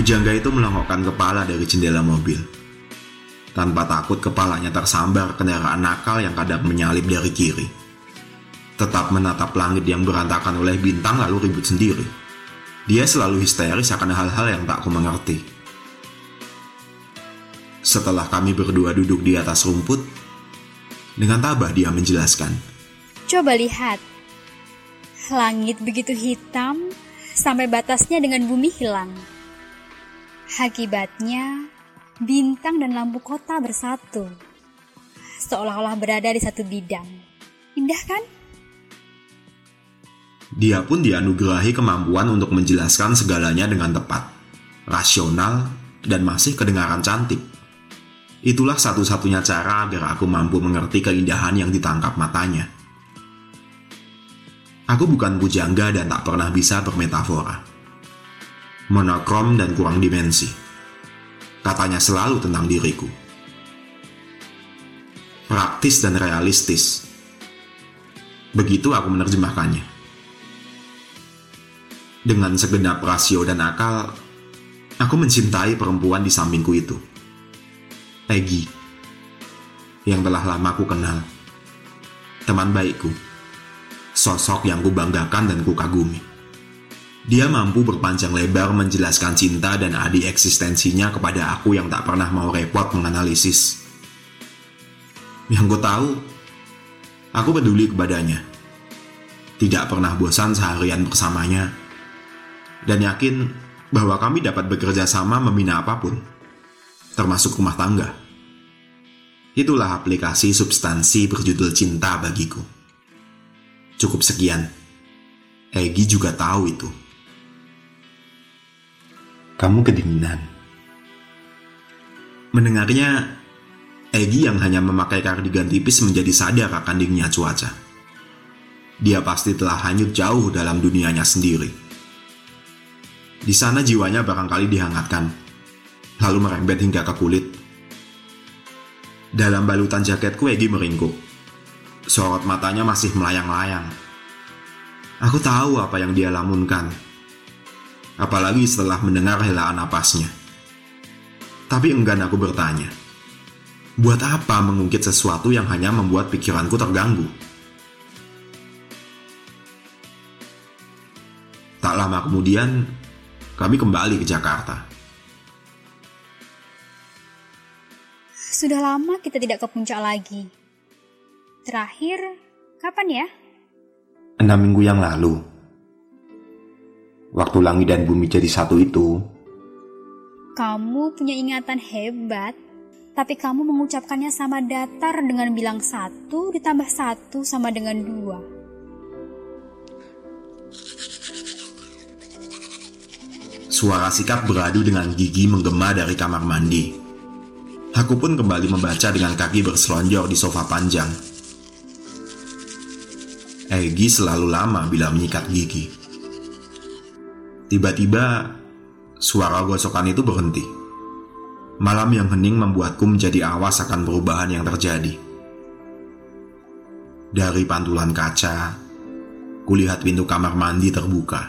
Pujangga itu melongokkan kepala dari jendela mobil. Tanpa takut kepalanya tersambar kendaraan nakal yang kadang menyalip dari kiri. Tetap menatap langit yang berantakan oleh bintang lalu ribut sendiri. Dia selalu histeris akan hal-hal yang tak ku mengerti. Setelah kami berdua duduk di atas rumput, dengan tabah dia menjelaskan. Coba lihat. Langit begitu hitam sampai batasnya dengan bumi hilang. Akibatnya, bintang dan lampu kota bersatu. Seolah-olah berada di satu bidang. Indah kan? Dia pun dianugerahi kemampuan untuk menjelaskan segalanya dengan tepat, rasional, dan masih kedengaran cantik. Itulah satu-satunya cara agar aku mampu mengerti keindahan yang ditangkap matanya. Aku bukan pujangga dan tak pernah bisa bermetafora. Monokrom dan kurang dimensi. Katanya selalu tentang diriku. Praktis dan realistis. Begitu aku menerjemahkannya. Dengan segenap rasio dan akal, aku mencintai perempuan di sampingku itu. Peggy, yang telah lama aku kenal. Teman baikku sosok yang kubanggakan dan kukagumi. Dia mampu berpanjang lebar menjelaskan cinta dan adi eksistensinya kepada aku yang tak pernah mau repot menganalisis. Yang ku tahu, aku peduli kepadanya. Tidak pernah bosan seharian bersamanya, dan yakin bahwa kami dapat bekerja sama membina apa pun, termasuk rumah tangga. Itulah aplikasi substansi berjudul cinta bagiku. Cukup sekian. Egi juga tahu itu. Kamu kedinginan. Mendengarnya, Egi yang hanya memakai kardigan tipis menjadi sadar akan dinginnya cuaca. Dia pasti telah hanyut jauh dalam dunianya sendiri. Di sana jiwanya barangkali dihangatkan, lalu merembet hingga ke kulit. Dalam balutan jaketku, Egi meringkuk Sorot matanya masih melayang-layang. Aku tahu apa yang dia lamunkan. Apalagi setelah mendengar helaan napasnya. Tapi enggan aku bertanya. Buat apa mengungkit sesuatu yang hanya membuat pikiranku terganggu? Tak lama kemudian, kami kembali ke Jakarta. Sudah lama kita tidak ke puncak lagi. Terakhir, kapan ya? Enam minggu yang lalu. Waktu langit dan bumi jadi satu itu. Kamu punya ingatan hebat, tapi kamu mengucapkannya sama datar dengan bilang satu ditambah satu sama dengan dua. Suara sikap beradu dengan gigi menggema dari kamar mandi. Aku pun kembali membaca dengan kaki berselonjor di sofa panjang. Egi selalu lama bila menyikat gigi. Tiba-tiba, suara gosokan itu berhenti. Malam yang hening membuatku menjadi awas akan perubahan yang terjadi. Dari pantulan kaca, kulihat pintu kamar mandi terbuka.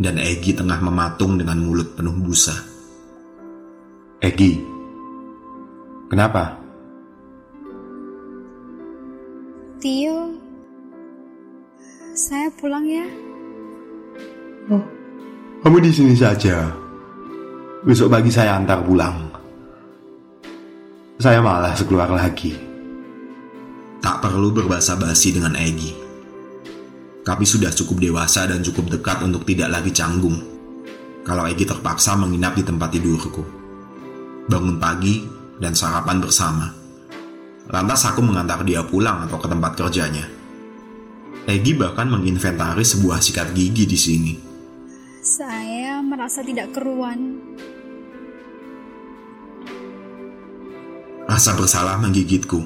Dan Egi tengah mematung dengan mulut penuh busa. Egi, kenapa? Tio, saya pulang ya. Oh, kamu di sini saja. Besok pagi saya antar pulang. Saya malas keluar lagi. Tak perlu berbahasa basi dengan Egi. Kami sudah cukup dewasa dan cukup dekat untuk tidak lagi canggung. Kalau Egi terpaksa menginap di tempat tidurku. Bangun pagi dan sarapan bersama. Lantas aku mengantar dia pulang atau ke tempat kerjanya. Egi bahkan menginventaris sebuah sikat gigi di sini. Saya merasa tidak keruan. Rasa bersalah menggigitku.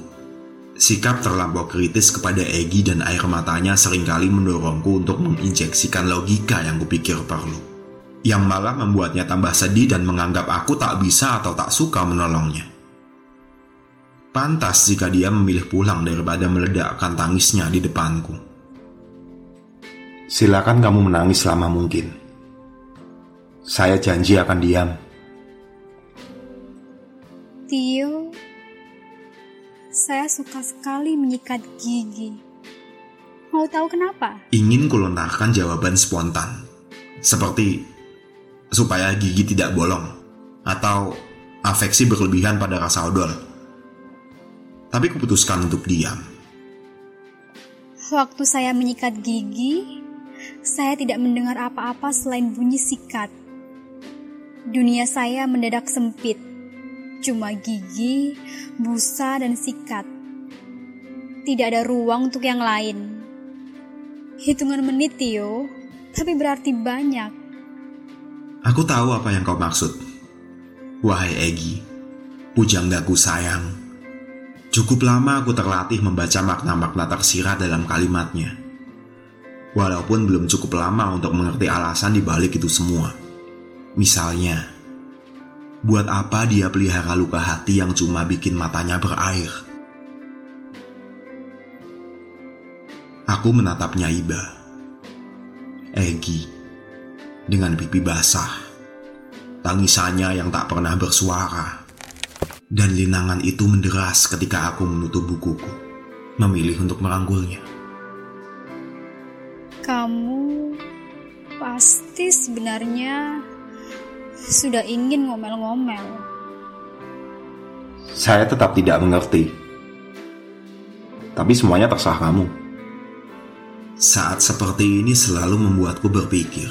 Sikap terlampau kritis kepada Egi dan air matanya sering kali mendorongku untuk menginjeksikan logika yang kupikir perlu. Yang malah membuatnya tambah sedih dan menganggap aku tak bisa atau tak suka menolongnya. Pantas jika dia memilih pulang daripada meledakkan tangisnya di depanku. Silakan kamu menangis selama mungkin. Saya janji akan diam. Tio, saya suka sekali menyikat gigi. Mau tahu kenapa? Ingin kulontarkan jawaban spontan. Seperti supaya gigi tidak bolong atau afeksi berlebihan pada rasa odol. Tapi kuputuskan untuk diam. Waktu saya menyikat gigi, saya tidak mendengar apa-apa selain bunyi sikat. Dunia saya mendadak sempit cuma gigi, busa, dan sikat. Tidak ada ruang untuk yang lain. Hitungan menit, Tio, tapi berarti banyak. Aku tahu apa yang kau maksud. Wahai Egi, pujanggaku sayang. Cukup lama aku terlatih membaca makna-makna tersirat dalam kalimatnya. Walaupun belum cukup lama untuk mengerti alasan di balik itu semua. Misalnya, Buat apa dia pelihara luka hati yang cuma bikin matanya berair? Aku menatapnya Iba. Egi. Dengan pipi basah. Tangisannya yang tak pernah bersuara. Dan linangan itu menderas ketika aku menutup bukuku. Memilih untuk merangkulnya. Kamu pasti sebenarnya sudah ingin ngomel-ngomel. Saya tetap tidak mengerti. Tapi semuanya terserah kamu. Saat seperti ini selalu membuatku berpikir.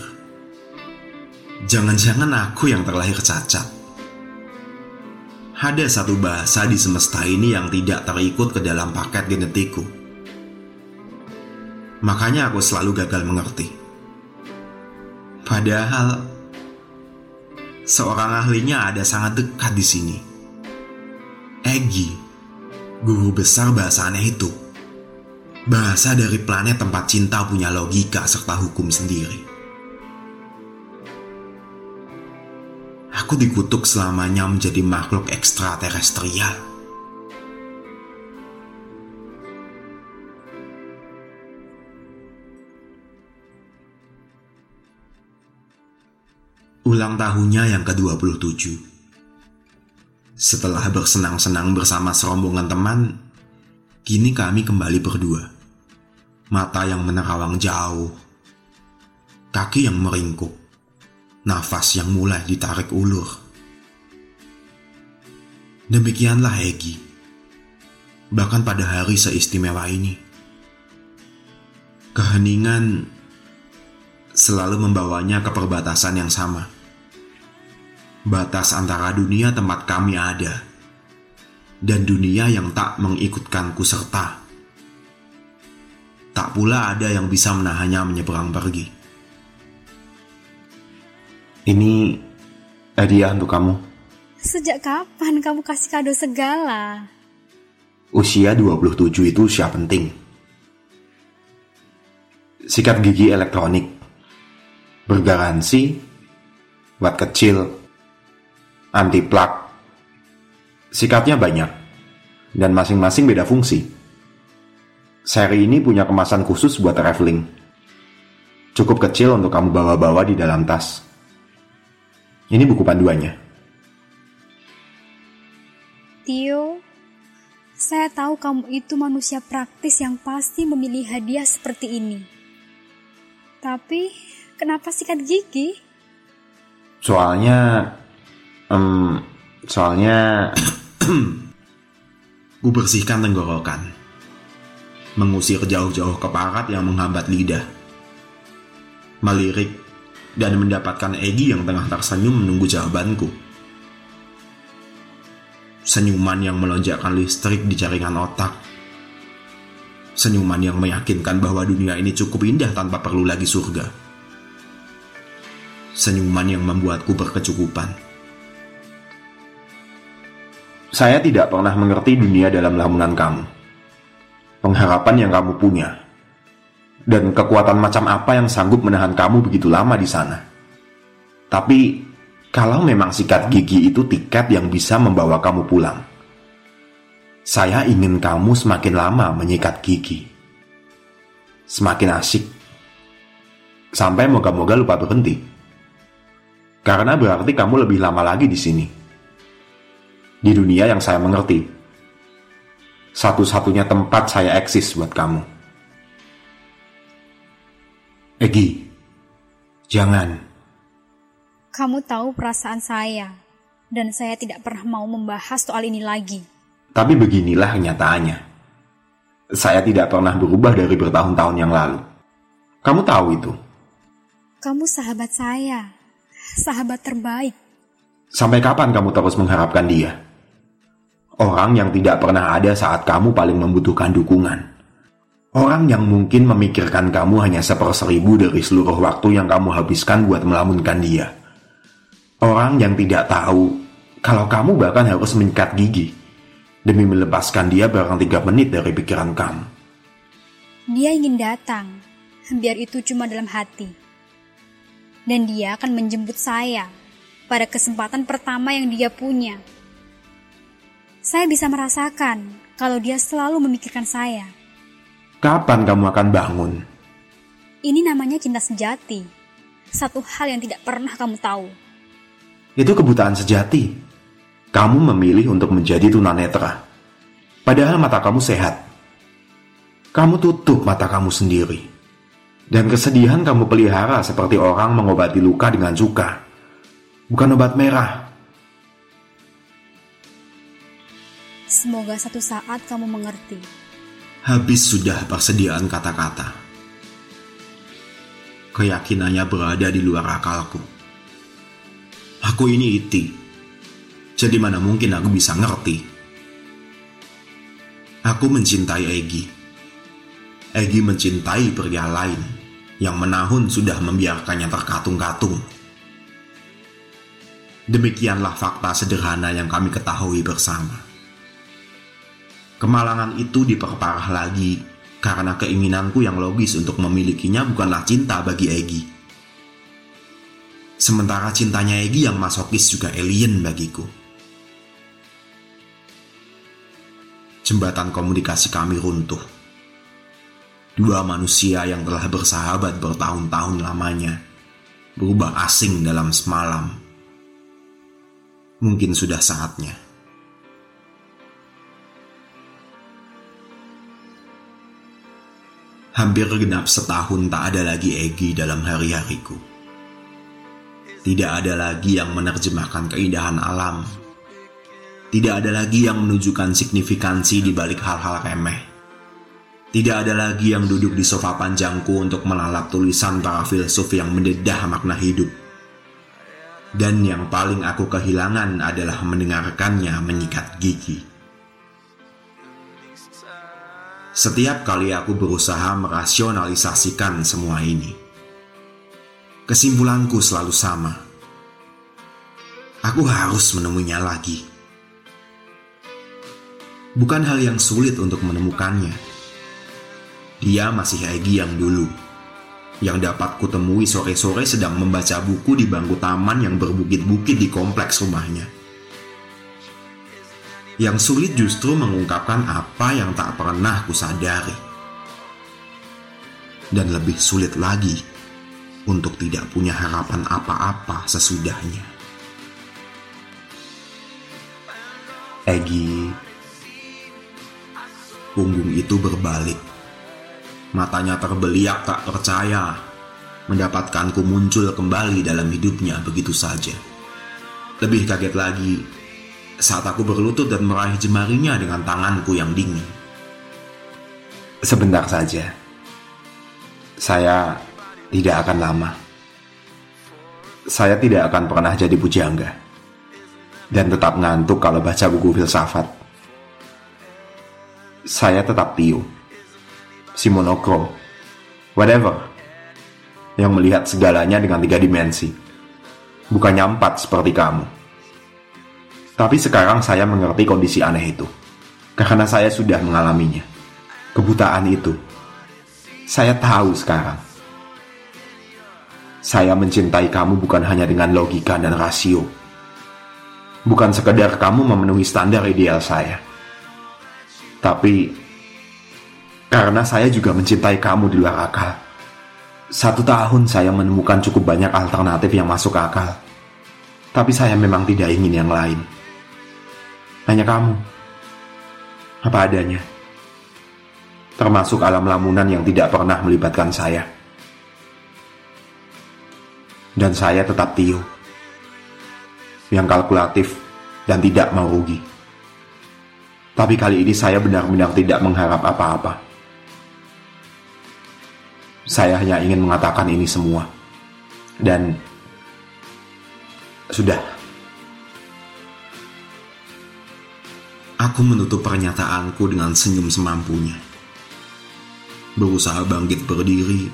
Jangan-jangan aku yang terlahir cacat. Ada satu bahasa di semesta ini yang tidak terikut ke dalam paket genetikku. Makanya aku selalu gagal mengerti. Padahal seorang ahlinya ada sangat dekat di sini. Egi, guru besar bahasa aneh itu. Bahasa dari planet tempat cinta punya logika serta hukum sendiri. Aku dikutuk selamanya menjadi makhluk ekstraterestrial. Ulang tahunnya yang ke-27. Setelah bersenang-senang bersama serombongan teman, kini kami kembali berdua. Mata yang menerawang jauh, kaki yang meringkuk, nafas yang mulai ditarik ulur. Demikianlah Egi. Bahkan pada hari seistimewa ini. Keheningan selalu membawanya ke perbatasan yang sama batas antara dunia tempat kami ada dan dunia yang tak mengikutkanku serta. Tak pula ada yang bisa menahannya menyeberang pergi. Ini hadiah untuk kamu. Sejak kapan kamu kasih kado segala? Usia 27 itu siap penting. Sikat gigi elektronik. Bergaransi, buat kecil, anti plak. Sikatnya banyak, dan masing-masing beda fungsi. Seri ini punya kemasan khusus buat traveling. Cukup kecil untuk kamu bawa-bawa di dalam tas. Ini buku panduannya. Tio, saya tahu kamu itu manusia praktis yang pasti memilih hadiah seperti ini. Tapi, kenapa sikat gigi? Soalnya Um, soalnya ku bersihkan tenggorokan, mengusir jauh-jauh keparat yang menghambat lidah, melirik dan mendapatkan Egi yang tengah tersenyum menunggu jawabanku. Senyuman yang melonjakkan listrik di jaringan otak. Senyuman yang meyakinkan bahwa dunia ini cukup indah tanpa perlu lagi surga. Senyuman yang membuatku berkecukupan saya tidak pernah mengerti dunia dalam lamunan kamu. Pengharapan yang kamu punya. Dan kekuatan macam apa yang sanggup menahan kamu begitu lama di sana. Tapi, kalau memang sikat gigi itu tiket yang bisa membawa kamu pulang. Saya ingin kamu semakin lama menyikat gigi. Semakin asik. Sampai moga-moga lupa berhenti. Karena berarti kamu lebih lama lagi di sini. Di dunia yang saya mengerti. Satu-satunya tempat saya eksis buat kamu. Egi, jangan. Kamu tahu perasaan saya, dan saya tidak pernah mau membahas soal ini lagi. Tapi beginilah kenyataannya. Saya tidak pernah berubah dari bertahun-tahun yang lalu. Kamu tahu itu. Kamu sahabat saya, sahabat terbaik. Sampai kapan kamu terus mengharapkan dia? Orang yang tidak pernah ada saat kamu paling membutuhkan dukungan. Orang yang mungkin memikirkan kamu hanya seperseribu dari seluruh waktu yang kamu habiskan buat melamunkan dia. Orang yang tidak tahu kalau kamu bahkan harus mengikat gigi demi melepaskan dia barang tiga menit dari pikiran kamu. Dia ingin datang, biar itu cuma dalam hati. Dan dia akan menjemput saya pada kesempatan pertama yang dia punya. Saya bisa merasakan kalau dia selalu memikirkan saya Kapan kamu akan bangun? Ini namanya cinta sejati. Satu hal yang tidak pernah kamu tahu. Itu kebutaan sejati. Kamu memilih untuk menjadi tunanetra. Padahal mata kamu sehat. Kamu tutup mata kamu sendiri. Dan kesedihan kamu pelihara seperti orang mengobati luka dengan cuka. Bukan obat merah. Semoga satu saat kamu mengerti. Habis sudah persediaan kata-kata. Keyakinannya berada di luar akalku. Aku ini iti. Jadi mana mungkin aku bisa ngerti. Aku mencintai Egi. Egi mencintai pria lain yang menahun sudah membiarkannya terkatung-katung. Demikianlah fakta sederhana yang kami ketahui bersama. Kemalangan itu diperparah lagi karena keinginanku yang logis untuk memilikinya bukanlah cinta bagi Egi. Sementara cintanya Egi yang masokis juga alien bagiku. Jembatan komunikasi kami runtuh. Dua manusia yang telah bersahabat bertahun-tahun lamanya berubah asing dalam semalam. Mungkin sudah saatnya. Hampir genap setahun tak ada lagi Egi dalam hari-hariku. Tidak ada lagi yang menerjemahkan keindahan alam. Tidak ada lagi yang menunjukkan signifikansi di balik hal-hal remeh. Tidak ada lagi yang duduk di sofa panjangku untuk melalap tulisan para filsuf yang mendedah makna hidup. Dan yang paling aku kehilangan adalah mendengarkannya menyikat gigi. Setiap kali aku berusaha merasionalisasikan semua ini, kesimpulanku selalu sama. Aku harus menemuinya lagi. Bukan hal yang sulit untuk menemukannya. Dia masih Egi yang dulu, yang dapat kutemui sore-sore sedang membaca buku di bangku taman yang berbukit-bukit di kompleks rumahnya. Yang sulit justru mengungkapkan apa yang tak pernah kusadari. Dan lebih sulit lagi untuk tidak punya harapan apa-apa sesudahnya. Egi, punggung itu berbalik. Matanya terbeliak tak percaya mendapatkanku muncul kembali dalam hidupnya begitu saja. Lebih kaget lagi saat aku berlutut dan meraih jemarinya dengan tanganku yang dingin. Sebentar saja. Saya tidak akan lama. Saya tidak akan pernah jadi pujangga. Dan tetap ngantuk kalau baca buku filsafat. Saya tetap Tio. Si monokrom. Whatever. Yang melihat segalanya dengan tiga dimensi. Bukannya empat seperti kamu. Tapi sekarang saya mengerti kondisi aneh itu. Karena saya sudah mengalaminya. Kebutaan itu. Saya tahu sekarang. Saya mencintai kamu bukan hanya dengan logika dan rasio. Bukan sekedar kamu memenuhi standar ideal saya. Tapi karena saya juga mencintai kamu di luar akal. Satu tahun saya menemukan cukup banyak alternatif yang masuk akal Tapi saya memang tidak ingin yang lain. Hanya kamu. Apa adanya. Termasuk alam lamunan yang tidak pernah melibatkan saya. Dan saya tetap Tio. Yang kalkulatif dan tidak mau rugi. Tapi kali ini saya benar-benar tidak mengharap apa-apa. Saya hanya ingin mengatakan ini semua. Dan sudah. Aku menutup pernyataanku dengan senyum semampunya. Berusaha bangkit berdiri,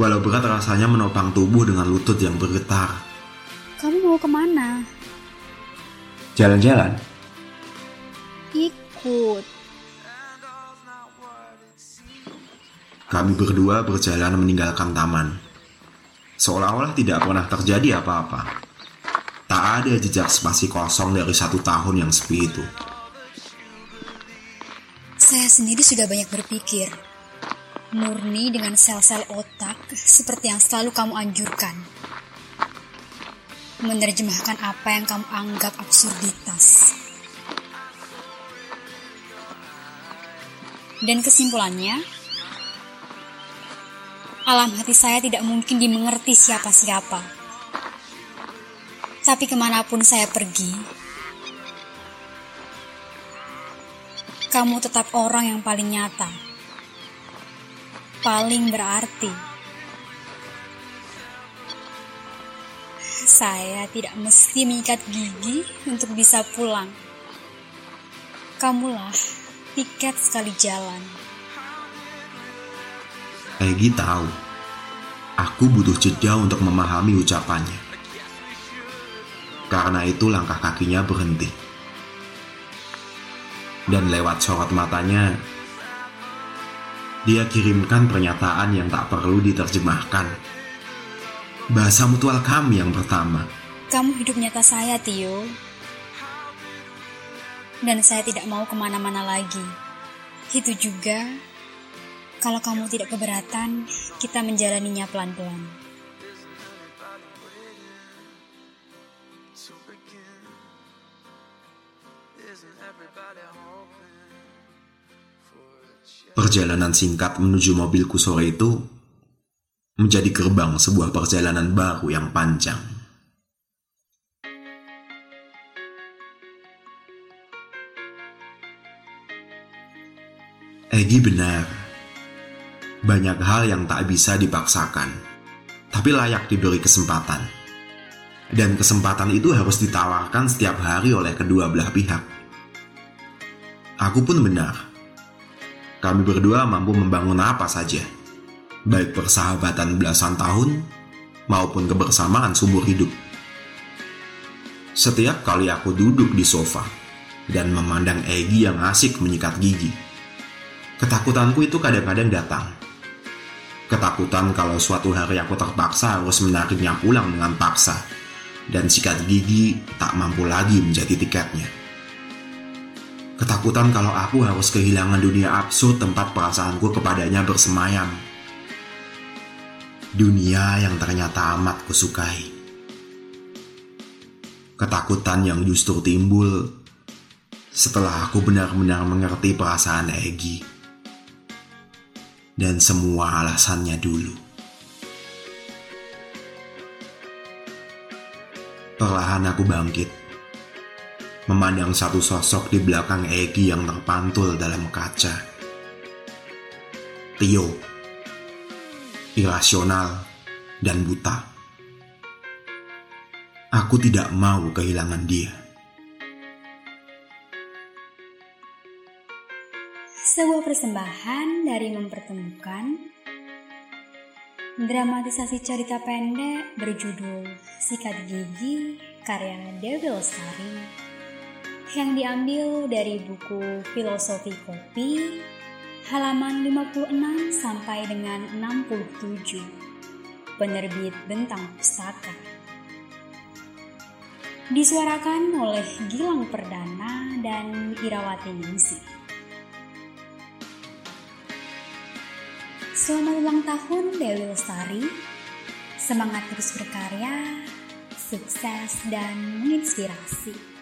walau berat rasanya menopang tubuh dengan lutut yang bergetar. Kamu mau ke mana? Jalan-jalan? Ikut. Kami berdua berjalan meninggalkan taman. Seolah-olah tidak pernah terjadi apa-apa. Tak ada jejak spasi kosong dari satu tahun yang sepi itu. Saya sendiri sudah banyak berpikir. Murni dengan sel-sel otak seperti yang selalu kamu anjurkan. Menerjemahkan apa yang kamu anggap absurditas. Dan kesimpulannya, alam hati saya tidak mungkin dimengerti siapa-siapa. Tapi ke mana pun saya pergi, kamu tetap orang yang paling nyata, paling berarti. Saya tidak mesti mengikat gigi untuk bisa pulang. Kamulah tiket sekali jalan. Egi tahu, aku butuh jeda untuk memahami ucapannya. Karena itu langkah kakinya berhenti. Dan lewat sorot matanya, dia kirimkan pernyataan yang tak perlu diterjemahkan. Bahasa mutual kami yang pertama. Kamu hidup nyata saya, Tio dan saya tidak mau ke mana-mana lagi. Itu juga, kalau kamu tidak keberatan, kita menjalaninya pelan-pelan. Perjalanan singkat menuju mobilku sore itu menjadi gerbang sebuah perjalanan baru yang panjang. Egi benar. Banyak hal yang tak bisa dipaksakan, tapi layak diberi kesempatan. Dan kesempatan itu harus ditawarkan setiap hari oleh kedua belah pihak. Aku pun benar. Kami berdua mampu membangun apa saja, baik persahabatan belasan tahun maupun kebersamaan sumur hidup. Setiap kali aku duduk di sofa dan memandang Egi yang asik menyikat gigi, Ketakutanku itu kadang-kadang datang. Ketakutan kalau suatu hari aku terpaksa harus menariknya pulang dengan paksa, dan sikat gigi tak mampu lagi menjadi tiketnya. Ketakutan kalau aku harus kehilangan dunia absurd tempat perasaanku kepadanya bersemayam. Dunia yang ternyata amat kusukai. Ketakutan yang justru timbul setelah aku benar-benar mengerti perasaan Egi dan semua alasannya dulu. Perlahan aku bangkit, memandang satu sosok di belakang Egi yang terpantul dalam kaca. Tio, irasional dan buta. Aku tidak mau kehilangan dia. Sebuah persembahan dari mempertemukan dramatisasi cerita pendek berjudul Sikat Gigi karya Dewi Lestari yang diambil dari buku Filosofi Kopi halaman 56 sampai dengan 67 penerbit Bentang Pustaka disuarakan oleh Gilang Perdana dan Irawati Ningsih. Selamat ulang tahun Dewi Lestari. Semangat terus berkarya. sukses dan menginspirasi.